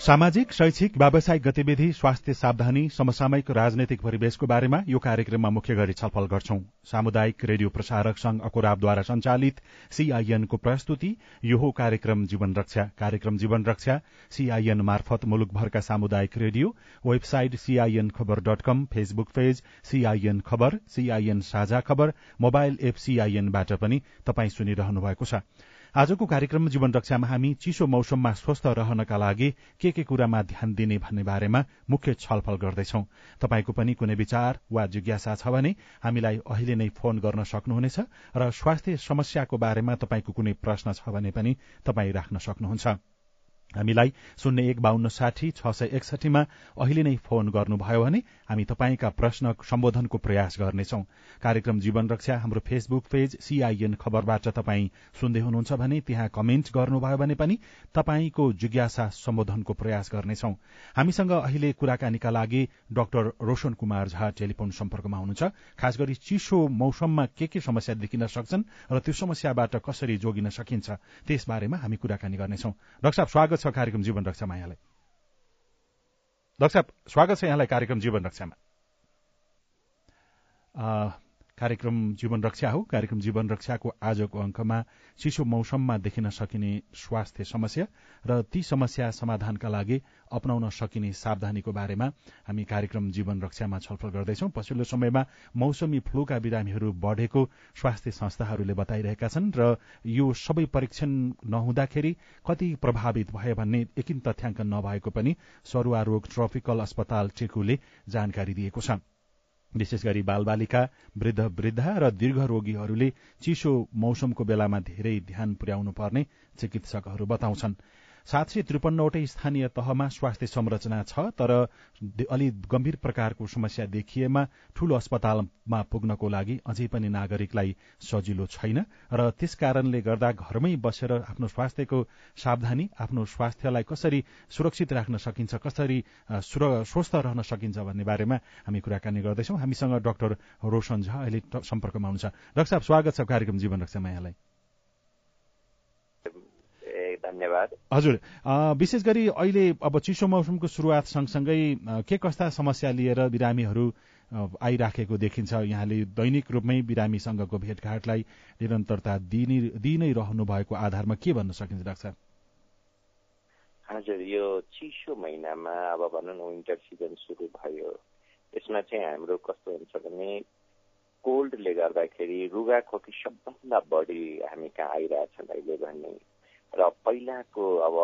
सामाजिक शैक्षिक व्यावसायिक गतिविधि स्वास्थ्य सावधानी समसामयिक राजनैतिक परिवेशको बारेमा यो कार्यक्रममा मुख्य गरी छलफल गर्छौं। सामुदायिक रेडियो प्रसारक संघ अकोराबद्वारा संचालित सीआईएनको प्रस्तुति यो हो कार्यक्रम जीवन रक्षा। कार्यक्रम जीवन रक्षा सीआईएन मार्फत मुलुकभरका सामुदायिक radio website CIN Khabar dot com Facebook page CIN Khabar CIN Sajha Khabar mobile app सीआईएनबाट पनि तपाई सुनिरहनु भएको छ। आजको कार्यक्रम जीवन रक्षामा हामी चिसो मौसममा स्वस्थ रहनका लागि के के कुरामा ध्यान दिने भन्ने बारेमा मुख्य छलफल गर्दैछौ। तपाईँको पनि कुनै विचार वा जिज्ञासा छ भने हामीलाई अहिले नै फोन गर्न सक्नुहुनेछ र स्वास्थ्य समस्याको बारेमा तपाईँको कुनै प्रश्न छ भने पनि तपाईँ राख्न सक्नुहुन्छ। हामीलाई शून्य एक बान्न साठी छ सय एकसठीमा अहिले नै फोन गर्नुभयो भने हामी तपाईँका प्रश्न सम्बोधनको प्रयास गर्नेछौ। कार्यक्रम जीवन रक्षा हाम्रो फेसबुक पेज सीआईएन खबरबाट तपाईँ सुन्दै हुनुहुन्छ भने त्यहाँ कमेन्ट गर्नुभयो भने पनि तपाईँको जिज्ञासा सम्बोधनको प्रयास गर्नेछौ। हामीसँग अहिले कुराकानीका लागि डाक्टर रोशन कुमार झा टेलिफोन सम्पर्कमा हुनुहुन्छ। खास गरी चिसो मौसममा के के समस्या देखिन सक्छन् र त्यो समस्याबाट कसरी जोगिन सकिन्छ त्यसबारेमा हामी कुराकानी गर्नेछौ। डाक्टर स्वागत छ कार्यक्रम जीवन रक्षामा यहाँलाई। साहब स्वागत छ यहाँलाई कार्यक्रम जीवन रक्षामा। कार्यक्रम जीवन रक्षा हो। कार्यक्रम जीवन रक्षाको आजको अङ्कमा चिसो मौसममा देखिन सकिने स्वास्थ्य समस्या र ती समस्या समाधानका लागि अप्नाउन सकिने सावधानीको बारेमा हामी कार्यक्रम जीवन रक्षामा छलफल गर्दैछौ। पछिल्लो समयमा मौसमी फ्लूका बिरामीहरू बढ़ेको स्वास्थ्य संस्थाहरूले बताइरहेका छन् र यो सबै परीक्षण नहुँदाखेरि कति प्रभावित भए भन्ने एकिन तथ्याङ्क नभएको पनि सरुवा रोग ट्रपिकल अस्पताल टेकुले जानकारी दिएको छ। विशेष गरी बालबालिका वृद्ध वृद्धा र दीर्घ रोगीहरूले चिसो मौसमको बेलामा धेरै ध्यान पुर्याउनु पर्ने चिकित्सकहरू बताउँछन्। सात सय त्रिपन्नवटै स्थानीय तहमा स्वास्थ्य संरचना छ तर अलि गम्भीर प्रकारको समस्या देखिएमा ठूलो अस्पतालमा पुग्नको लागि अझै पनि नागरिकलाई सजिलो छैन र त्यस कारणले गर्दा घरमै बसेर आफ्नो स्वास्थ्यको सावधानी आफ्नो स्वास्थ्यलाई कसरी सुरक्षित राख्न सकिन्छ कसरी स्वस्थ रहन सकिन्छ भन्ने बारेमा हामी कुराकानी गर्दैछौ। हामीसँग डाक्टर रोशन झा अहिले सम्पर्कमा हुनुहुन्छ। डाक्टर साहब स्वागत छ कार्यक्रम जीवन रक्षामा यहाँलाई धन्यवाद। हजुर। विशेष गरी अहिले अब चिसो मौसमको सुरुवात सँगसँगै के कस्ता समस्या लिएर बिरामीहरू आइराखेको देखिन्छ? यहाँले दैनिक रूपमै बिरामीसँगको भेटघाटलाई निरन्तरता दिइ नै रहनु भएको आधारमा के भन्न सकिन्छ डाक्टर? हजुर यो चिसो महिनामा अब भनौँ न विन्टर सिजन सुरु भयो। यसमा चाहिँ हाम्रो कस्तो हुन्छ भने कोल्डले गर्दाखेरि रुगा खोकी सबभन्दा बढी हामी कहाँ आइरहेछन् अहिले भन्ने र पहिलाको अब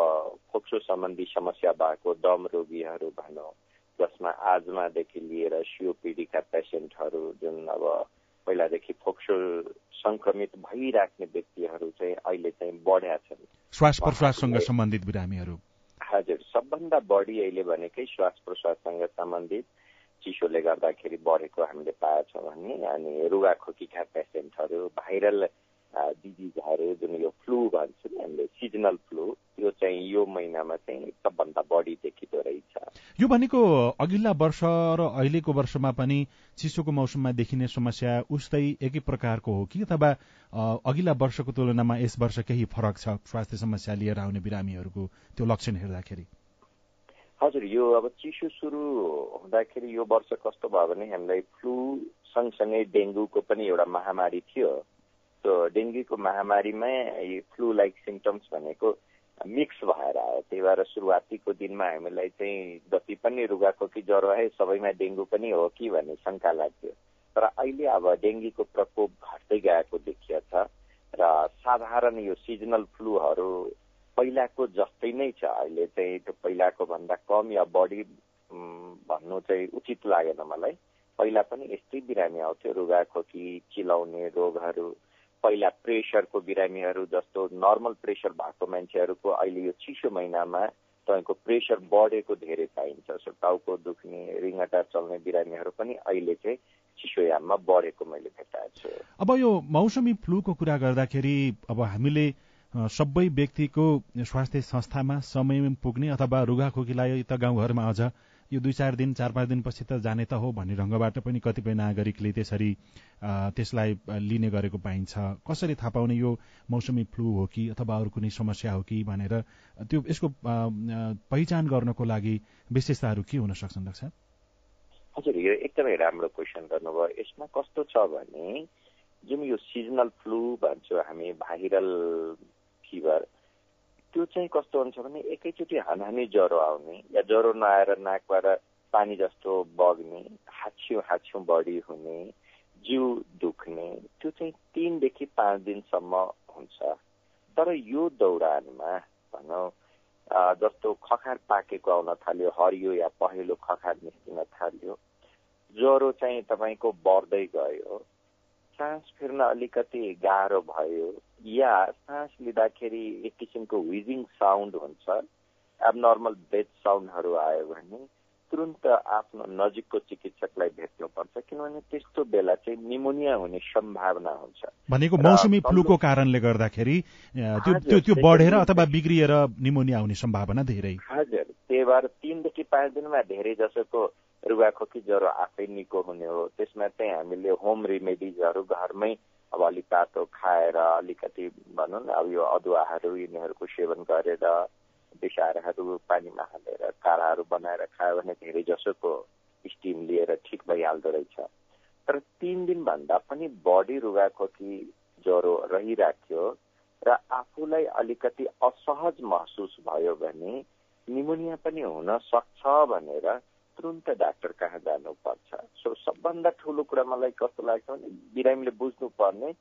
फोक्सो सम्बन्धी समस्या भएको दम रोगीहरू भनौँ जसमा आजमादेखि लिएर सिओपिडीका पेसेन्टहरू जुन अब पहिलादेखि फोक्सो संक्रमित भइराख्ने व्यक्तिहरू चाहिँ अहिले चाहिँ बढ्या छन्। श्वास प्रश्वाससँग सम्बन्धित बिरामीहरू। हजुर सबभन्दा बढी अहिले भनेकै श्वास प्रश्वाससँग सम्बन्धित चिसोले गर्दाखेरि बढेको हामीले पाएछौँ भने अनि रुगा खोकीका पेसेन्टहरू भाइरल डिजिजहरू जुन यो फ्लू भन्छ नि हामीले सिजनल फ्लू यो चाहिँ यो महिनामा चाहिँ सबभन्दा बढी देखिँदो रहेछ। यो भनेको अघिल्ला वर्ष र अहिलेको वर्षमा पनि चिसोको मौसममा देखिने समस्या उस्तै एकै प्रकारको हो कि अथवा अघिल्ला वर्षको तुलनामा यस वर्ष केही फरक छ? स्वास्थ्य समस्या लिएर आउने बिरामीहरूको त्यो लक्षण हेर्दाखेरि। हजुर यो अब चिसो सुरु हुँदाखेरि यो वर्ष कस्तो भयो भने हामीलाई फ्लू सँगसँगै डेङ्गुको पनि एउटा महामारी थियो। डेङ्गुको महामारीमै फ्लू लाइक सिम्टम्स भनेको मिक्स भएर आयो। त्यही भएर सुरुवातीको दिनमा हामीलाई चाहिँ जति पनि रुगाको कि ज्वरो आयो सबैमा डेङ्गु पनि हो कि भन्ने शङ्का लाग्थ्यो। तर अहिले अब डेङ्गुको प्रकोप घट्दै गएको देखिएछ र साधारण यो सिजनल फ्लूहरू पहिलाको जस्तै नै छ। अहिले चाहिँ त्यो पहिलाको भन्दा कम या बढी भन्नु चाहिँ उचित लागेन मलाई। पहिला पनि यस्तै बिरामी आउँथ्यो रुगा खोकी चिलाउने रोगहरू। पहिला प्रेसरको बिरामीहरू जस्तो नर्मल प्रेसर भएको मान्छेहरूको अहिले यो चिसो महिनामा तपाईँको प्रेसर बढेको धेरै पाइन्छ। सो टाउको दुख्ने रिङ्गटा चल्ने बिरामीहरू पनि अहिले चाहिँ चिसोयाममा बढेको मैले भेटाएको छु। अब यो मौसमी फ्लूको कुरा गर्दाखेरि अब हामीले सबै व्यक्तिको स्वास्थ्य संस्थामा समयमा पुग्ने अथवा रुगाखोकीलाई त गाउँघरमा अझ यो दुई चार दिन चार पाँच दिनपछि त जाने त हो भन्ने ढङ्गबाट पनि कतिपय नागरिकले त्यसरी त्यसलाई लिने गरेको पाइन्छ। कसरी थाहा पाउने यो मौसमी फ्लू हो कि अथवा अरू कुनै समस्या हो कि भनेर त्यो यसको पहिचान गर्नको लागि विशेषताहरू के हुन सक्छन् डाक्टर हजुर यो एकदमै राम्रो क्वेसन गर्नुभयो। यसमा कस्तो छ भने जुन यो सिजनल फ्लू भन्छौँ हामी भाइरल फिभर त्यो चाहिँ कस्तो हुन्छ भने एकैचोटि हानहानी ज्वरो आउने या ज्वरो नआएर नाकबाट पानी जस्तो बग्ने हाछ्यौँ हाछ्यौँ बढी हुने जिउ दुख्ने त्यो चाहिँ तिनदेखि पाँच दिनसम्म हुन्छ। तर यो दौरानमा भनौँ जस्तो खखार पाकेको आउन थाल्यो हरियो या पहेँलो खखार निस्किन थाल्यो ज्वरो चाहिँ तपाईँको बढ्दै गयो। सास फेर्न अलिकति गाह्रो भयो या सास लिँदाखेरि एक किसिमको विजिङ साउन्ड हुन्छ एबनर्मल बेड साउन्डहरू आयो भने तुरन्त आफ्नो नजिकको चिकित्सकलाई भेट्नुपर्छ किनभने त्यस्तो बेला चाहिँ निमोनिया हुने सम्भावना हुन्छ। भनेको मौसमी फ्लूको कारणले गर्दाखेरि त्यो त्यो बढेर अथवा बिग्रिएर निमोनिया हुने सम्भावना धेरै। हजुर त्यही भएर तिनदेखि पाँच दिनमा धेरै जसोको रुगाखोकी ज्वरो आफै निको हुने हो। त्यसमा चाहिँ हामीले होम रेमेडिजहरू घरमै अब अलिक तातो खाएर अलिकति भनौँ न अब यो अदुवाहरू यिनीहरूको सेवन गरेर बिसारहरू पानीमा हालेर काँडाहरू बनाएर खायो भने धेरै जसोको स्टिम लिएर ठिक भइहाल्दो रहेछ। तर तिन दिनभन्दा पनि बढी रुगाखोकी ज्वरो रहिराख्यो र आफूलाई अलिकति असहज महसुस भयो भने निमोनिया पनि हुन सक्छ भनेर तुरुन्त डाक्टर कहाँ जानुपर्छ? सो सबभन्दा ठुलो कुरा मलाई कस्तो लाग्छ भने बिरामीले बुझ्नुपर्ने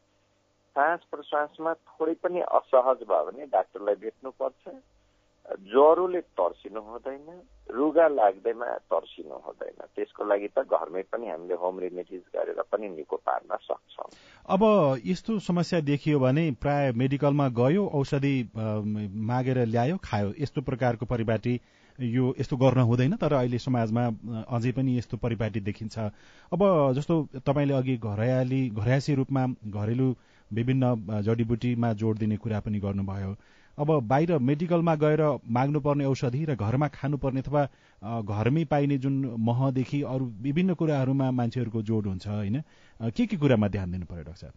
सास प्रश्वासमा थोरै पनि असहज भयो भने डाक्टरलाई भेट्नुपर्छ। ज्वरोले तर्सिनु हुँदैन रुगा लाग्दैमा तर्सिनु हुँदैन। त्यसको लागि त घरमै पनि हामीले होम रेमेडिज गरेर पनि निको पार्न सक्छौँ। अब यस्तो समस्या देखियो भने प्राय मेडिकलमा गयो औषधि मागेर ल्यायो खायो। यस्तो प्रकारको परिपाटी यो यस्तो गर्न हुँदैन तर अहिले समाजमा अझै पनि यस्तो परिपाटी देखिन्छ। अब जस्तो तपाईँले अघि घरयाली घरयासी रूपमा घरेलु विभिन्न जडीबुटीमा जोड दिने कुरा पनि गर्नुभयो। अब बाहिर मेडिकलमा गएर माग्नुपर्ने औषधि र घरमा खानुपर्ने अथवा घरमै पाइने जुन महदेखि अरू विभिन्न कुराहरूमा मान्छेहरूको जोड हुन्छ होइन? के के कुरामा ध्यान दिनु पर्यो डाक्टर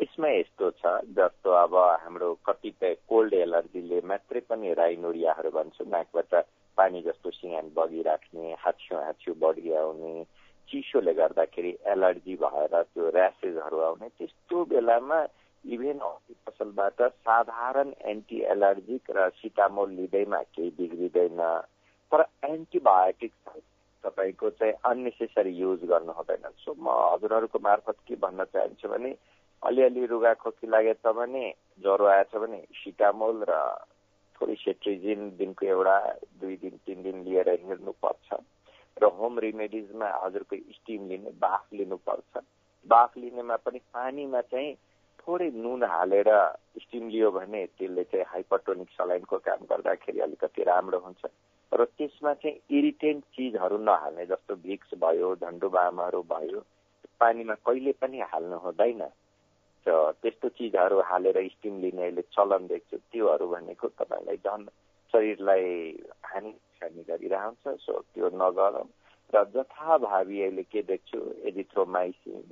यसमा यस्तो छ जस्तो अब हाम्रो कतिपय कोल्ड एलर्जीले मात्रै पनि राइनोरियाहरू भन्छ नाकबाट पानी जस्तो सिँगान बगिराख्ने हाछ्यो हाछ्यो बढी आउने चिसोले गर्दाखेरि एलर्जी भएर त्यो ऱ्यासेसहरू आउने त्यस्तो बेलामा इभेन पसलबाट साधारण एन्टी एलर्जिक र सिटामोल लिँदैमा केही बिग्रिँदैन। तर एन्टिबायोटिक तपाईँको चाहिँ अन्नेसेसरी युज गर्नु हुँदैन। सो म हजुरहरूको मार्फत के भन्न चाहन्छु भने अलिअलि रुगा खोकी लागेछ भने ज्वरो आएछ भने सिटामोल र थोरै सेट्रिजिन दिनको एउटा दुई दिन तिन दिन लिएर हेर्नुपर्छ र होम रेमेडिजमा हजुरको स्टिम लिने बाफ लिनुपर्छ। बाफ लिनेमा पनि पानीमा चाहिँ थोरै नुन हालेर स्टिम लियो भने त्यसले चाहिँ हाइपरटोनिक सलाइनको काम गर्दाखेरि अलिकति राम्रो हुन्छ। र त्यसमा चाहिँ इरिटेन्ट चिजहरू नहाल्ने जस्तो भिक्स भयो झन्डु बामहरू भयो पानीमा कहिले पनि हाल्नु हुँदैन। त्यस्तो चिजहरू हालेर स्टिम लिने अहिले चलन देख्छु। त्योहरू भनेको तपाईँलाई झन् शरीरलाई हानि हानि गरिरहन्छ। सो त्यो नगरौँ। र जथाभावी अहिले के देख्छु एजिथ्रोमाइसिन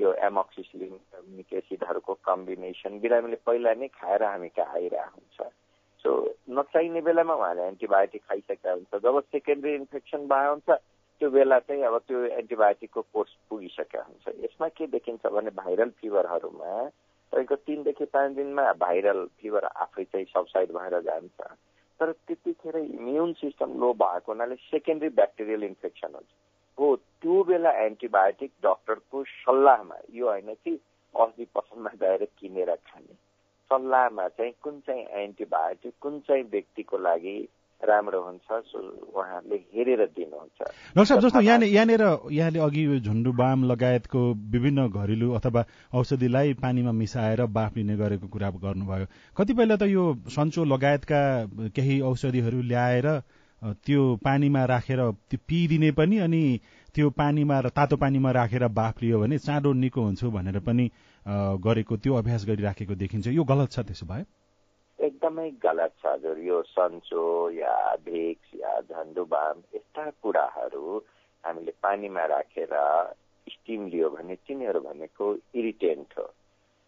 यो एमोक्सिसिलिन कम्युनिक एसिडहरूको कम्बिनेसन बिरामीले पहिला नै खाएर हामी कहाँ आइरहेको हुन्छ। सो नचाहिने बेलामा उहाँले एन्टिबायोटिक खाइसकेका हुन्छ। जब सेकेन्डरी इन्फेक्सन भयो हुन्छ त्यो बेला चाहिँ अब त्यो एन्टिबायोटिकको कोर्स पुगिसकेको हुन्छ। यसमा के देखिन्छ भने भाइरल फिभरहरूमा तपाईँको तिनदेखि पाँच दिनमा भाइरल फिभर आफै चाहिँ सबसाइड भएर जान्छ। तर त्यतिखेर इम्युन सिस्टम लो भएको हुनाले सेकेन्डरी ब्याक्टेरियल इन्फेक्सन हुन्छ। हो त्यो बेला एन्टिबायोटिक डक्टरको सल्लाहमा यो होइन कि अस्ति पसलमा गएर किनेर खाने। सल्लाहमा चाहिँ कुन चाहिँ एन्टिबायोटिक कुन चाहिँ व्यक्तिको लागि राम्रो हुन्छ उहाँहरूले हेरेर दिनुहुन्छ। डाक्टर साहब जस्तो यहाँ यहाँनिर यहाँले अघि झुन्डु बाम लगायतको विभिन्न घरेलु अथवा औषधिलाई पानीमा मिसाएर बाफ लिने गरेको कुरा गर्नुभयो। कतिपयले त यो सन्चो लगायतका केही औषधिहरू ल्याएर त्यो पानीमा राखेर त्यो पिइदिने पनि अनि त्यो पानीमा तातो पानीमा राखेर बाफ लियो भने चाँडो निको हुन्छु भनेर पनि गरेको त्यो अभ्यास गरिराखेको देखिन्छ। यो गलत छ त्यसो भए? एकदम एकदमै गलत छ हजुर। यो सन्चो या भेक्स या झन्डुबाम यस्ता कुराहरू हामीले पानीमा राखेर स्टिम लियो भने तिनीहरू भनेको इरिटेन्ट हो।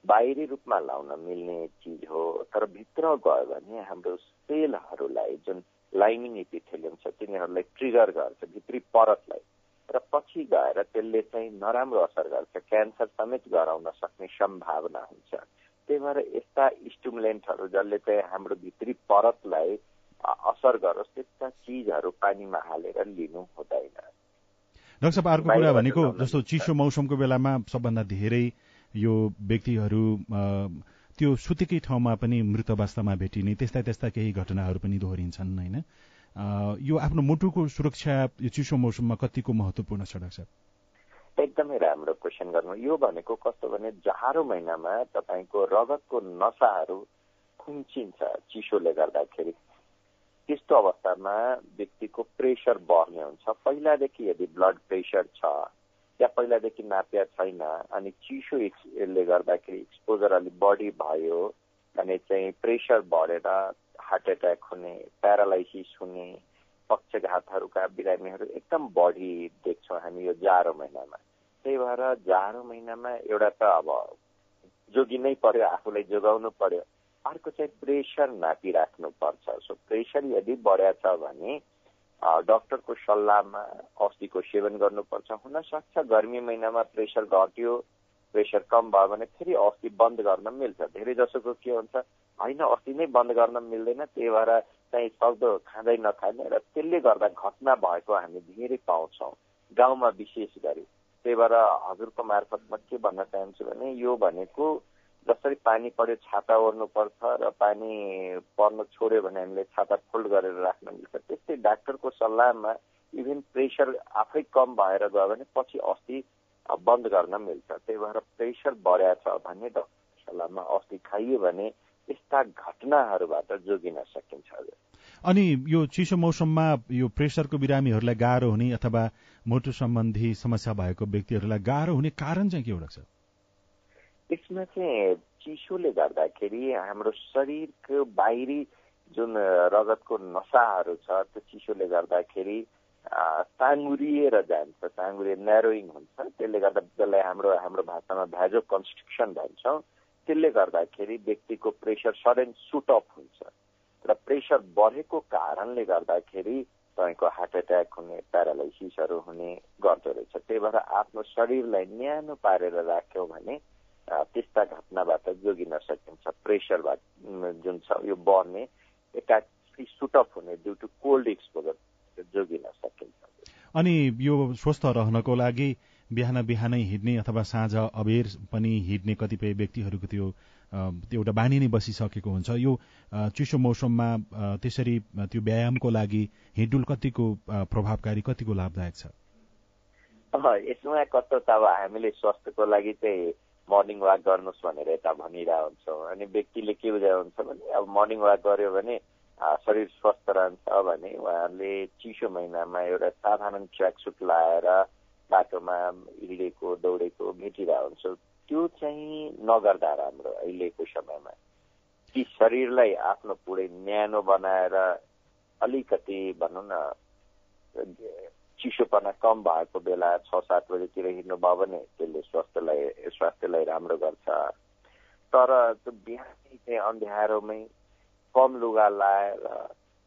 बाहिरी रूपमा लाउन मिल्ने चिज हो तर भित्र गयो भने हाम्रो सेलहरूलाई जुन लाइनिङ इपिथेलियम छ तिनीहरूलाई ट्रिगर गर्छ भित्री परतलाई। र पछि गएर त्यसले चाहिँ नराम्रो असर गर्छ क्यान्सर समेत गराउन सक्ने सम्भावना हुन्छ। त्यही भएर यस्ता स्टुमुलेन्टहरू जसले चाहिँ हाम्रो भित्री परतलाई असर गरोस् त्यस्ता चिजहरू पानीमा हालेर लिनु हुँदैन। डाक्टर साहब अर्को कुरा भनेको जस्तो चिसो मौसमको बेलामा सबभन्दा धेरै यो व्यक्तिहरू त्यो सुतेकै ठाउँमा पनि मृत अवस्थामा भेटिने त्यस्ता त्यस्ता केही घटनाहरू पनि दोहोरिन्छन् होइन? यो आफ्नो मुटुको सुरक्षा यो चिसो मौसममा कतिको महत्वपूर्ण छ? डाक्टर एकदमै राम्रो क्वेसन गर्नु। यो भनेको कस्तो भने जाडो महिनामा तपाईँको रगतको नसाहरू खुम्चिन्छ चिसोले गर्दाखेरि। त्यस्तो अवस्थामा व्यक्तिको प्रेसर बढ्ने हुन्छ। पहिलादेखि यदि ब्लड प्रेसर छ या पहिलादेखि नाप्या छैन. अनि चिसोले गर्दाखेरि एक्सपोजर अलिक बढी भयो. भने चाहिँ प्रेसर बढेर हार्ट एट्याक हुने प्यारालाइसिस हुने पक्षघातहरूका बिरामीहरू एकदम बढी देख्छौँ हामी यो जाडो महिनामा. त्यही भएर जाडो महिनामा एउटा त अब जोगिनै पर्यो आफूलाई जोगाउनु पर्यो. अर्को चाहिँ प्रेसर नापिराख्नु पर्छ. सो प्रेसर यदि बढ्या छ भने डक्टरको सल्लाहमा औषधिको सेवन गर्नुपर्छ। हुनसक्छ गर्मी महिनामा प्रेसर घट्यो प्रेसर कम भयो भने फेरि औषधि बन्द गर्न मिल्छ। धेरै जसोको के हुन्छ होइन अस्ति नै बन्द गर्न मिल्दैन त्यही भएर चाहिँ सक्दो खाँदै नखाने र त्यसले गर्दा घटना भएको हामी धेरै पाउँछौँ गाउँमा विशेष गरी। त्यही भएर हजुरको मार्फत म के भन्न चाहन्छु भने यो भनेको जसरी पानी पर्यो छाता ओर्नुपर्छ र पानी पर्न छोड्यो भने हामीले छाता फोल्ड गरेर राख्न मिल्छ। त्यस्तै डाक्टरको सल्लाहमा इभन प्रेसर आफै कम भएर गयो भने पछि अस्ति बन्द गर्न मिल्छ। त्यही भएर प्रेसर बढ्या छ भने डक्टर सल्लाहमा अस्ति खाइयो भने यस्ता घटनाहरूबाट जोगिन सकिन्छ। अनि यो चिसो मौसममा यो प्रेसरको बिरामीहरूलाई गाह्रो हुने अथवा मुटु सम्बन्धी समस्या भएको व्यक्तिहरूलाई गाह्रो हुने कारण चाहिँ के हो छ यसमा चाहिँ चिसोले गर्दाखेरि हाम्रो शरीरको बाहिरी जुन रगतको नसाहरू छ त्यो चिसोले गर्दाखेरि ताङ्गुरिएर जान्छ ताङ्गुरिए न्यारोइङ हुन्छ त्यसले गर्दा त्यसलाई हाम्रो हाम्रो भाषामा भ्याजो कन्स्ट्रक्सन भन्छौँ त्यसले गर्दाखेरि व्यक्तिको प्रेसर सडन सुटअप हुन्छ र प्रेसर बढेको कारणले गर्दाखेरि तपाईँको हार्ट एट्याक हुने प्यारालाइसिसहरू हुने गर्दो रहेछ त्यही भएर आफ्नो शरीरलाई न्यानो पारेर राख्यौँ भने त्यस्ता घटनाबाट जोगिन सकिन्छ प्रेसरबाट जुन छ यो बढ्ने एकाकी सुटअप हुने ड्यु टु कोल्ड एक्सपोजर जोगिन सकिन्छ अनि यो स्वस्थ रहनको लागि बिहान बिहानै हिँड्ने अथवा साँझ अबेर पनि हिँड्ने कतिपय व्यक्तिहरूको त्यो एउटा बानी नै बसिसकेको हुन्छ यो चिसो मौसममा त्यसरी त्यो व्यायामको लागि हिँडुल कतिको प्रभावकारी कतिको लाभदायक छ यसमा कस्तो त अब हामीले स्वास्थ्यको लागि चाहिँ मर्निङ वाक गर्नुहोस् भनेर यता भनिरहेको हुन्छौँ। अनि व्यक्तिले के बुझाएको हुन्छ भने अब मर्निङ वाक गर्यो भने शरीर स्वस्थ रहन्छ भने उहाँहरूले चिसो महिनामा एउटा साधारण ट्र्याक सुट लाएर बाटोमा हिँडेको दौडेको भेटिरहेको हुन्छ। त्यो चाहिँ नगर्दा राम्रो अहिलेको समयमा। ती शरीरलाई आफ्नो पुरै न्यानो बनाएर अलिकति भनौँ न चिसोपना कम भएको बेला छ सात बजीतिर हिँड्नुभयो भने त्यसले स्वास्थ्यलाई स्वास्थ्यलाई राम्रो गर्छ। तर त्यो बिहानै चाहिँ अँध्यारोमै कम लुगा लाएर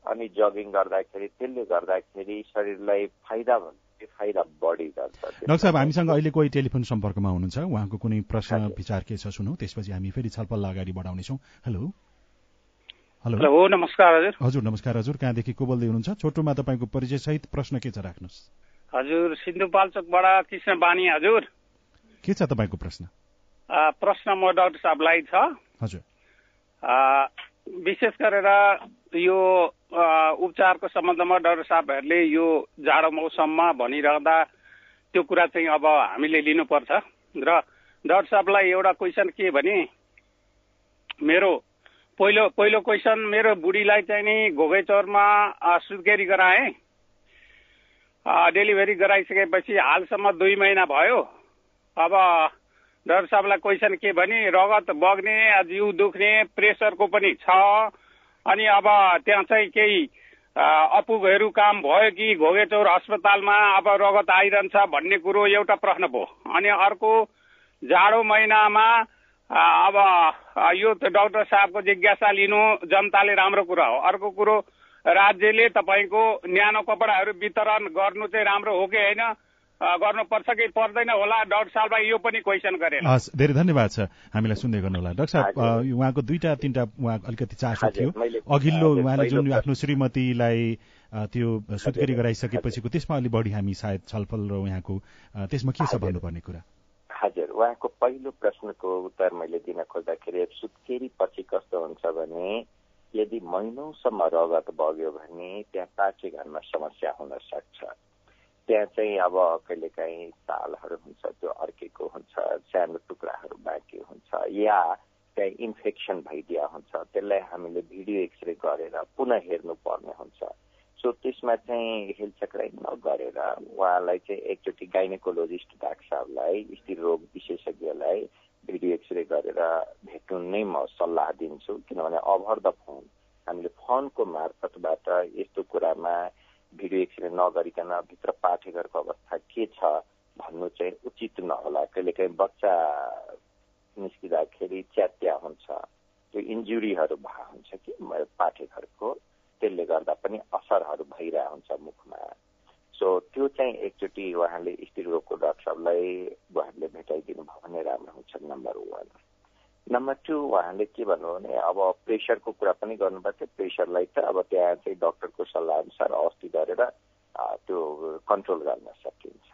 अनि जगिङ गर्दाखेरि त्यसले गर्दाखेरि शरीरलाई फाइदा हुन्छ फाइदा बढी गर्छ। डाक्टर साहब हामीसँग अहिले कोही टेलिफोन सम्पर्कमा हुनुहुन्छ। उहाँको कुनै प्रश्न विचार के छ सुनौ। त्यसपछि हामी फेरि छलफल अगाडि बढाउनेछौँ। हेलो। हेलो। नमस्कार हजुर। हजुर नमस्कार हजुर। कहाँदेखि को बोल्दै हुनुहुन्छ छोटोमा तपाईँको परिचय सहित प्रश्न के छ राख्नुहोस्। हजुर सिन्धुपाल्चोकबाट कृष्ण बानी हजुर। के छ तपाईँको प्रश्न? प्रश्न म डाक्टर साहबलाई छ। हजुर। विशेष गरेर यो उपचारको सम्बन्धमा डाक्टर साहबहरूले यो जाडो मौसममा भनिरहँदा त्यो कुरा चाहिँ अब हामीले लिनुपर्छ। र डाक्टर साहबलाई एउटा क्वेसन के भने मेरो पहिलो पहिलो क्वेसन मेरो बुढीलाई चाहिँ नि घोगैचौरमा सुत्केरी गराएँ। डेलिभरी गराइसकेपछि हालसम्म दुई महिना भयो। अब डाक्टर साहबलाई क्वेसन के भने रगत बग्ने जिउ दुख्ने प्रेसरको पनि छ। अनि अब त्यहाँ चाहिँ केही अपुगहरू काम भयो कि घोगेचौर अस्पतालमा अब रगत आइरहन्छ भन्ने कुरो एउटा प्रश्न भयो। अनि अर्को जाडो महिनामा अब यो डाक्टर साहबको जिज्ञासा लिनु जनताले राम्रो कुरा हो। अर्को कुरो राज्यले तपाईँको न्यानो कपडाहरू वितरण गर्नु चाहिँ राम्रो हो कि होइन? गर्नुपर्छ कि पर्दैन होला? डाक्टर साहबलाई यो पनि क्वेसन गरे हस् धेरै धन्यवाद छ हामीलाई सुन्दै गर्नु होला डाक्टर साहब उहाँको दुईटा तिनवटा उहाँ अलिकति चासो थियो। अघिल्लो उहाँले जुन आफ्नो श्रीमतीलाई त्यो सुत्केरी गराइसकेपछिको त्यसमा अलिक बढी हामी सायद छलफल र उहाँको त्यसमा के छ भन्नुपर्ने कुरा? हजुर उहाँको पहिलो प्रश्नको उत्तर मैले दिन खोज्दाखेरि सुत्केरी पछि कस्तो हुन्छ भने यदि महिनौसम्म रगत बग्यो भने त्यहाँ पाँचे घरमा समस्या हुन सक्छ त्यहाँ चाहिँ अब कहिलेकाहीँ तालहरू हुन्छ त्यो अर्केको हुन्छ सानो टुक्राहरू बाँकी हुन्छ या त्यहाँ इन्फेक्सन भइदिया हुन्छ त्यसलाई हामीले भिडियो एक्सरे गरेर पुनः हेर्नुपर्ने हुन्छ सो त्यसमा चाहिँ हेलचक्राइ नगरेर उहाँलाई चाहिँ एकचोटि गाइनेकोलोजिस्ट डाक्टर साहबलाई स्त्री रोग विशेषज्ञलाई भिडियो एक्सरे गरेर भेट्नु नै म सल्लाह दिन्छु। किनभने ओभर द फोन। हामीले फोनको मार्फतबाट यस्तो कुरामा भिडियो एक्सरे नगरिकन भित्र पाठेघरको अवस्था के छ भन्नु चाहिँ उचित नहोला। कहिलेकाहीँ बच्चा निस्किँदाखेरि च्यात्या हुन्छ। त्यो इन्जुरीहरू भए हुन्छ कि पाठेघरको त्यसले गर्दा पनि असरहरू भइरहेको हुन्छ मुखमा। सो त्यो चाहिँ एकचोटि उहाँले स्त्री रोगको डाक्टरलाई उहाँहरूले भेटाइदिनु भयो भने राम्रो हुन्छ नम्बर वान नम्बर टू उहाँले के भन्नु भने अब प्रेसरको कुरा पनि गर्नुभएको प्रेसरलाई त अब त्यहाँ चाहिँ डक्टरको सल्लाह अनुसार अस्ति गरेर त्यो कन्ट्रोल गर्न सकिन्छ।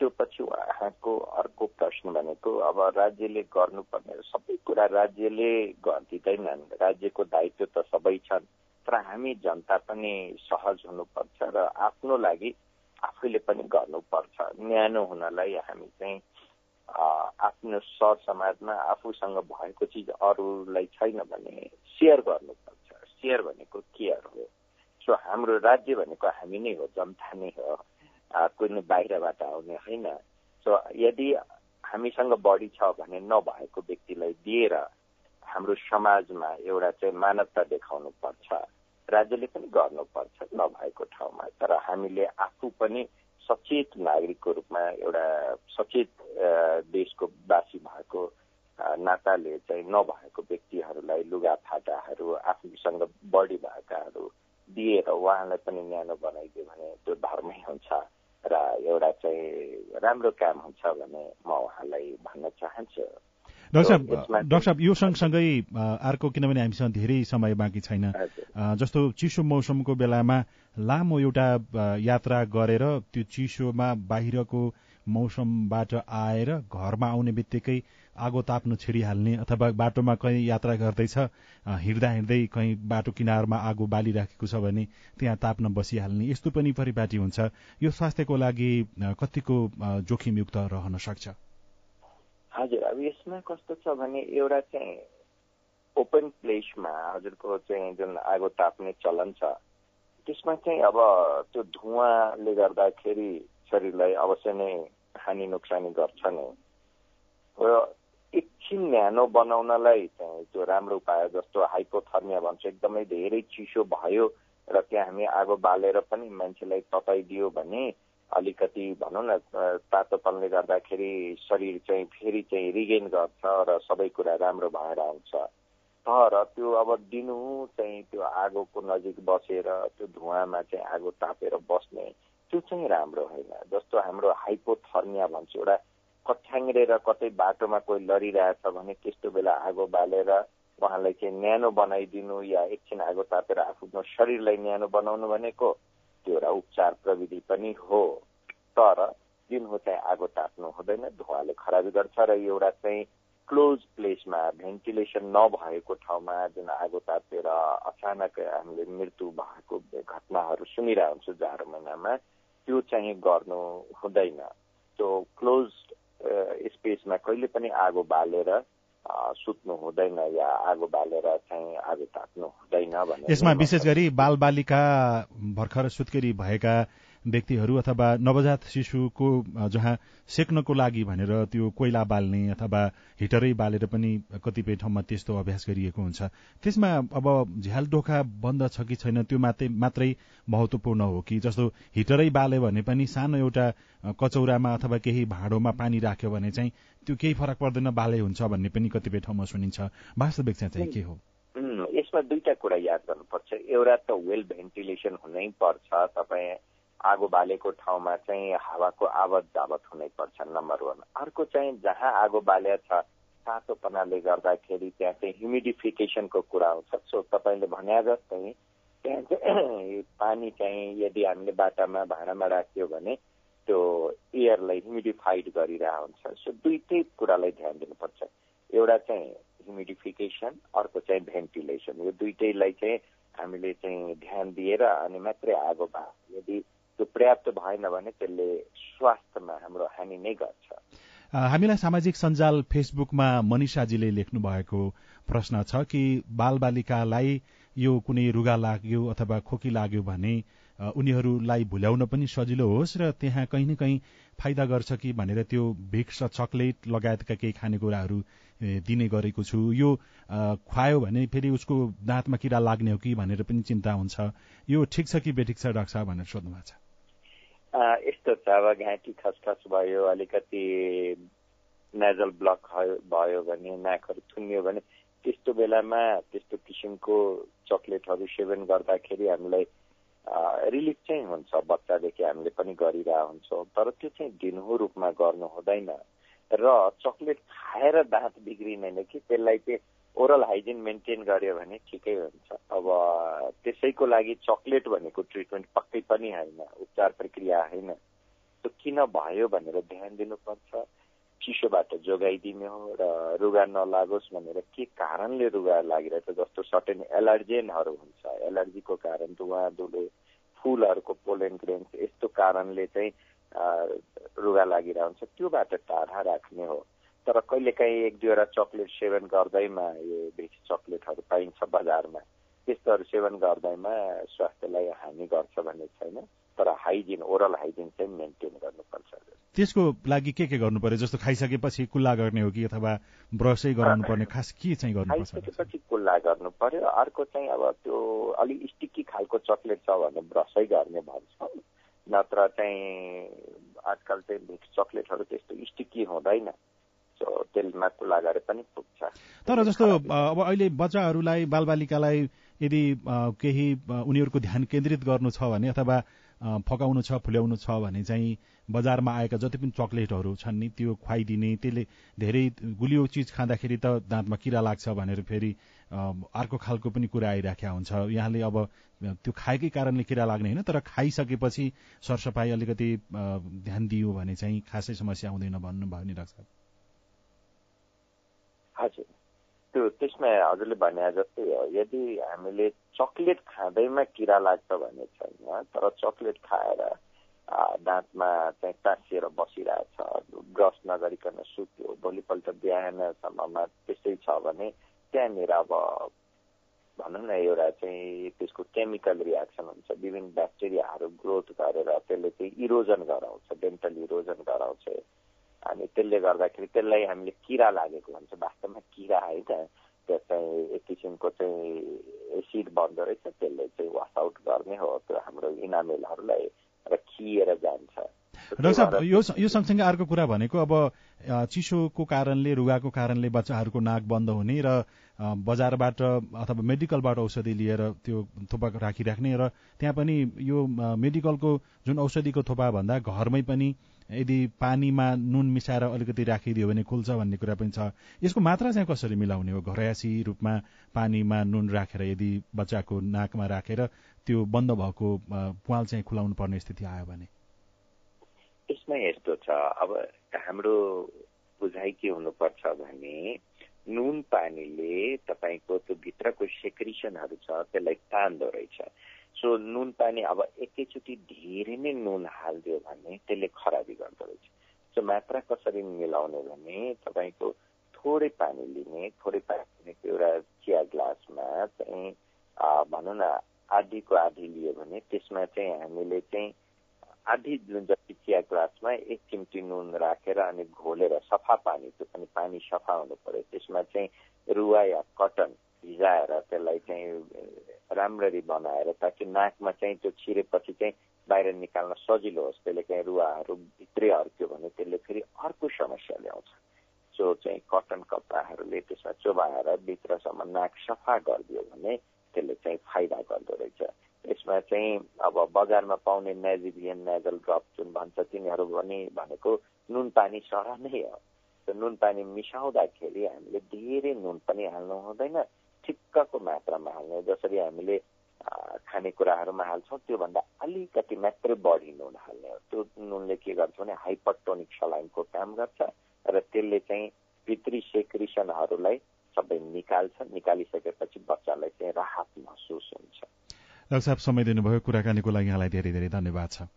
त्यो पछि उहाँको अर्को प्रश्न भनेको अब राज्यले गर्नुपर्ने सबै कुरा राज्यले गरिदिँदैनन् राज्यको दायित्व त सबै छन् तर हामी जनता पनि सहज हुनुपर्छ र आफ्नो लागि आफैले पनि गर्नुपर्छ। न्यानो हुनलाई हामी चाहिँ आफ्नो सर समाजमा आफूसँग भएको चिज अरूलाई छैन भने सेयर गर्नुपर्छ। सेयर भनेको केयर हो। सो हाम्रो राज्य भनेको हामी नै हो जनता नै हो। कुनै बाहिरबाट आउने होइन? सो यदि हामीसँग बढी छ भने नभएको व्यक्तिलाई दिएर हाम्रो समाजमा एउटा चाहिँ मानवता देखाउनु पर्छ राज्यले पनि गर्नुपर्छ नभएको ठाउँमा। तर हामीले आफू पनि सचेत नागरिकको रूपमा एउटा सचेत देशको बासी भएको नाताले चाहिँ नभएको व्यक्तिहरूलाई लुगा फाटाहरू आफूसँग बढी भएकाहरू दिएर उहाँलाई पनि न्यानो बनाइदियो भने त्यो धर्मै हुन्छ। र एउटा चाहिँ राम्रो काम हुन्छ भने म उहाँलाई भन्न चाहन्छु। डाक्टर साहब डाक्टर साहब यो सँगसँगै अर्को किनभने हामीसँग धेरै समय बाँकी छैन। जस्तो चिसो मौसमको बेलामा लामो एउटा यात्रा गरेर त्यो चिसोमा बाहिरको मौसमबाट आएर घरमा आउने बित्तिकै आगो ताप्नु छिडिहाल्ने अथवा बाटोमा कहीँ यात्रा गर्दैछ हिँड्दा हिँड्दै कहीँ बाटो किनारमा आगो बालिराखेको छ भने त्यहाँ ताप्न बसिहाल्ने यस्तो पनि परिपाटी हुन्छ। यो स्वास्थ्यको लागि कतिको जोखिमयुक्त रहन सक्छ? हजुर अब यसमा कस्तो छ भने एउटा चाहिँ ओपन प्लेसमा हजुरको चाहिँ जुन आगो ताप्ने चलन छ त्यसमा चाहिँ अब त्यो धुवाले गर्दाखेरि शरीरलाई अवश्य नै हानि नोक्सानी गर्छ नै र एकछिन न्यानो बनाउनलाई चाहिँ त्यो राम्रो उपाय जस्तो हाइपोथर्मिया भन्छ एकदमै धेरै चिसो भयो र त्यहाँ हामी आगो बालेर पनि मान्छेलाई तताइदियो भने अलिकति भनौँ न तातोपनले गर्दाखेरि शरीर चाहिँ फेरि चाहिँ रिगेन गर्छ र सबै कुरा राम्रो भएर आउँछ। तर त्यो अब दिनु चाहिँ त्यो आगोको नजिक बसेर त्यो धुवामा चाहिँ आगो तापेर बस्ने त्यो चाहिँ राम्रो होइन। जस्तो हाम्रो हाइपोथर्मिया भन्छ एउटा कठ्याङ्ग्रेर कतै बाटोमा कोही लडिरहेछ भने त्यस्तो बेला आगो बालेर उहाँलाई चाहिँ न्यानो बनाइदिनु या एकछिन आगो तापेर आफ्नो शरीरलाई न्यानो बनाउनु भनेको त्यो एउटा उपचार प्रविधि पनि हो। तर दिनहो चाहिँ आगो ताप्नु हुँदैन धुवाले खराबी गर्छ र एउटा चाहिँ क्लोज प्लेसमा भेन्टिलेसन नभएको ठाउँमा जुन आगो तापेर अचानक हामीले मृत्यु भएको घटनाहरू सुनिरहेको हुन्छु जाडो महिनामा त्यो चाहिँ गर्नु हुँदैन। त्यो क्लोज स्पेसमा कहिले पनि आगो बालेर सुत्नु हुँदैन या आगो बालेर चाहिँ आगो ताप्नु हुँदैन भने यसमा विशेष गरी बाल बालिका भर्खर सुत्केरी भएका व्यक्तिहरू अथवा नवजात शिशुको जहाँ सेक्नको लागि भनेर त्यो कोइला बाल्ने अथवा हिटरै बालेर पनि कतिपय ठाउँमा त्यस्तो अभ्यास गरिएको हुन्छ। त्यसमा अब झ्याल ढोका बन्द छ कि छैन त्यो मात्रै मात्रै महत्वपूर्ण हो कि जस्तो हिटरै बाल्यो भने पनि सानो एउटा कचौरामा अथवा केही भाँडोमा पानी राख्यो भने चाहिँ त्यो केही फरक पर्दैन बाले हुन्छ भन्ने पनि कतिपय ठाउँमा सुनिन्छ। वास्तविक चाहिँ के हो? यसमा दुईटा कुरा याद गर्नुपर्छ। एउटा त वेल भेन्टिलेसन हुनै पर्छ। तपाईँ आगो बालेको ठाउँमा चाहिँ हावाको आवत जावत हुनै पर्छ नम्बर वान अर्को चाहिँ जहाँ आगो बाले छ तातोपनाले गर्दाखेरि त्यहाँ चाहिँ ह्युमिडिफिकेसनको कुरा आउँछ। सो तपाईँले भने जस्तै त्यहाँ चाहिँ पानी चाहिँ यदि हामीले बाटामा भाँडामा राख्यो भने त्यो एयरलाई ह्युमिडिफाइड गरिरहेको हुन्छ। सो दुइटै कुरालाई ध्यान दिनुपर्छ। एउटा चाहिँ ह्युमिडिफिकेसन अर्को चाहिँ भेन्टिलेसन यो दुइटैलाई चाहिँ हामीले चाहिँ ध्यान दिएर अनि मात्रै आगो भा यदि त्यो पर्याप्त भएन भने त्यसले स्वास्थ्यमा हाम्रो हानि नै गर्छ। हामीलाई सामाजिक सञ्जाल फेसबुकमा मनिषाजीले लेख्नु भएको प्रश्न छ कि बालबालिकालाई यो कुनै रुगा लाग्यो अथवा खोकी लाग्यो भने उनीहरूलाई भुल्याउन पनि सजिलो होस् र त्यहाँ कहीँ न कहीँ फाइदा गर्छ कि भनेर त्यो भिक्स चकलेट लगायतका केही खानेकुराहरू दिने गरेको छु। यो खुवायो भने फेरि उसको दाँतमा किरा लाग्ने हो कि भनेर पनि चिन्ता हुन्छ। यो ठिक छ कि बेठिक छ डाक्टर साहब भनेर सोध्नु भएको छ। यस्तो छ अब घाँटी खसखस भयो अलिकति नेजल ब्लक भयो भने नाकहरू थुन्यो भने त्यस्तो बेलामा त्यस्तो किसिमको चक्लेटहरू सेवन गर्दाखेरि हामीलाई रिलिफ चाहिँ हुन्छ बच्चादेखि हामीले पनि गरिरहेको हुन्छौँ। तर त्यो चाहिँ दिनहु रूपमा गर्नु हुँदैन। र चक्लेट खाएर दाँत बिग्रिँदैन कि त्यसलाई चाहिँ ओरल हाइजिन मेन्टेन गर्यो भने ठिकै हुन्छ। अब त्यसैको लागि चक्लेट भनेको ट्रिटमेन्ट पक्कै पनि होइन उपचार प्रक्रिया होइन। त्यो किन भयो भनेर ध्यान दिनुपर्छ। चिसोबाट जोगाइदिने हो र रुगा नलागोस् भनेर के कारणले रुगा लागिरहेछ जस्तो सर्टेन एलर्जेनहरू हुन्छ। एलर्जीको कारण धुवा धुलो फुलहरूको पोलेन ग्रेन्स यस्तो कारणले चाहिँ रुगा लागिरहेको हुन्छ त्योबाट टाढा राख्ने हो। तर कहिलेकाहीँ एक दुईवटा चक्लेट सेवन गर्दैमा यो भिक्स चक्लेटहरू पाइन्छ बजारमा। त्यस्तोहरू सेवन गर्दैमा स्वास्थ्यलाई हानि गर्छ भन्ने छैन तर हाइजिन ओरल हाइजिन चाहिँ मेन्टेन गर्नुपर्छ। त्यसको लागि के के गर्नु पर्यो जस्तो खाइसकेपछि कुल्ला गर्ने हो कि अथवा ब्रसै गराउनु पर्ने खास के चाहिँ गर्नु खाइसकेपछि कुल्ला गर्नु पर्यो अर्को चाहिँ अब त्यो अलिक स्टिकी खालको चक्लेट छ भने ब्रसै गर्ने भन्छ। नत्र चाहिँ आजकल चाहिँ भिक्स चक्लेटहरू त्यस्तो स्टिकी हुँदैन। तेलमा कुला गरे पनि पुग्छ। तर जस्तो अब अहिले बच्चाहरूलाई बालबालिकालाई यदि केही उनीहरूको ध्यान केन्द्रित गर्नु छ भने अथवा फकाउनु छ फुल्याउनु छ भने चाहिँ बजारमा आएका जति पनि चक्लेटहरू छन् नि त्यो खुवाइदिने त्यसले धेरै गुलियो चिज खाँदाखेरि त दाँतमा किरा लाग्छ भनेर फेरि अर्को खालको पनि कुरा आइराखेका हुन्छ। यहाँले अब त्यो खाएकै कारणले किरा लाग्ने होइन तर खाइसकेपछि सरसफाइ अलिकति ध्यान दियो भने चाहिँ खासै समस्या आउँदैन भन्नु भयो नि डाक्टर हजुर। त्यो त्यसमा हजुरले भने जस्तै हो यदि हामीले चक्लेट खाँदैमा किरा लाग्छ भने छैन तर चक्लेट खाएर दाँतमा चाहिँ टाँसिएर बसिरहेछ ब्रस नगरिकन सुत्यो भोलिपल्ट बिहानसम्ममा त्यस्तै छ भने त्यहाँनिर अब भनौँ न एउटा चाहिँ त्यसको केमिकल रियाक्सन हुन्छ विभिन्न ब्याक्टेरियाहरू ग्रोथ गरेर त्यसले चाहिँ इरोजन गराउँछ डेन्टल इरोजन गराउँछ। अनि त्यसले गर्दाखेरि त्यसलाई हामीले किरा लागेको भन्छ वास्तवमा किरा होइन। त्यो चाहिँ एक किसिमको चाहिँ एसिड बन्दो रहेछ त्यसले चाहिँ वास आउट गर्ने हो। त्यो हाम्रो इनामेलहरूलाई र खिएर जान्छ। डाक्टर साहब यो यो सँगसँगै अर्को कुरा भनेको अब चिसोको कारणले रुगाको कारणले बच्चाहरूको नाक बन्द हुने र बजारबाट अथवा मेडिकलबाट औषधि लिएर त्यो थोपा राखिराख्ने र त्यहाँ पनि यो मेडिकलको जुन औषधिको थोपा भन्दा घरमै पनि यदि पानीमा नुन मिसाएर अलिकति राखिदियो भने खुल्छ भन्ने कुरा पनि छ। यसको मात्रा चाहिँ कसरी मिलाउने हो? घरयासी रूपमा पानीमा नुन राखेर यदि बच्चाको नाकमा राखेर त्यो बन्द भएको पुवाल चाहिँ खुलाउनु पर्ने स्थिति आयो भने? यसमा यस्तो छ। अब हाम्रो बुझाइ के हुनुपर्छ भने नुन पानीले तपाईँको त्यो भित्रको सेक्रिसनहरू छ त्यसलाई तान्दो रहेछ। सो नुन पानी अब एकैचोटि धेरै नै नुन हालिदियो भने त्यसले खराबी गर्दो रहेछ। सो मात्रा कसरी मिलाउने भने तपाईँको थोरै पानी लिने थोरै पानी लिनेको एउटा चिया ग्लासमा चाहिँ भनौँ न आधीको आधी लियो भने त्यसमा चाहिँ हामीले चाहिँ आधी जुन जति चिया ग्लासमा एक चिम्टी नुन राखेर अनि घोलेर सफा पानी त्यो पनि पानी सफा हुनु पर्यो त्यसमा चाहिँ रुवा या कटन भिजाएर त्यसलाई चाहिँ राम्ररी बनाएर ताकि नाकमा चाहिँ त्यो छिरेपछि चाहिँ बाहिर निकाल्न सजिलो होस् त्यसले चाहिँ रुवाहरू भित्रै हर्क्यो भने त्यसले फेरि अर्को समस्या ल्याउँछ जो चाहिँ कटन कपडाहरूले त्यसमा चोबाएर भित्रसम्म नाक सफा गरिदियो भने त्यसले चाहिँ फाइदा गर्दो रहेछ यसमा चाहिँ अब बजारमा पाउने नेजिभियन नेजल ड्रप जुन भन्छ तिनीहरू पनि भनेको नुन पानी सर नै हो त्यो नुन पानी मिसाउँदाखेरि हामीले धेरै नुन पनि हाल्नु हुँदैन ठिक्कको मात्रामा हाल्ने जसरी हामीले खानेकुराहरूमा हाल्छौँ त्योभन्दा अलिकति मात्रै बढी नुन हाल्ने हो त्यो नुनले के गर्छ भने हाइपरटोनिक सलाइनको काम गर्छ र त्यसले चाहिँ भित्री सेक्रिसनहरूलाई सबै निकाल्छ निकालिसकेपछि बच्चालाई चाहिँ राहत महसुस हुन्छ डाक्टर साहब समय दिनुभयो कुराकानीको लागि यहाँलाई धेरै धेरै धन्यवाद छ।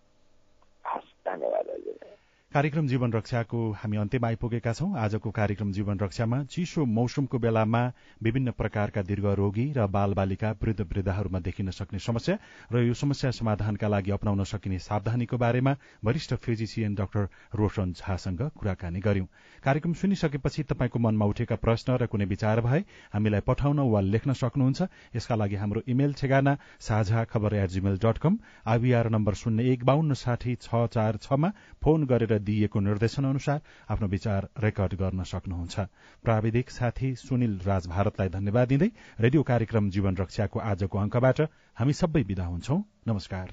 कार्यक्रम जीवन रक्षाको हामी अन्त्यमा आइपुगेका छौं। आजको कार्यक्रम जीवन रक्षामा चिसो मौसमको बेलामा विभिन्न प्रकारका दीर्घ रोगी र बाल बालिका वृद्ध वृद्धाहरूमा देखिन सक्ने समस्या र यो समस्या समाधानका लागि अप्नाउन सकिने सावधानीको बारेमा वरिष्ठ फिजिसियन डाक्टर रोशन झासँग कुराकानी गर्यौं। कार्यक्रम सुनिसकेपछि तपाईँको मनमा उठेका प्रश्न र कुनै विचार भए हामीलाई पठाउन वा लेख्न सक्नुहुन्छ। यसका लागि हाम्रो इमेल ठेगाना Sajha Khabar at Gmail dot com IVR number शून्य एक बान्न साठी छ चार छमा फोन गरेर दिइएको निर्देशन अनुसार आफ्नो विचार रेकर्ड गर्न सक्नुहुन्छ। प्राविधिक साथी सुनिल राज भारतलाई धन्यवाद दिँदै रेडियो कार्यक्रम जीवन रक्षाको आजको अङ्कबाट हामी सबै विदा हुन्छौ। नमस्कार।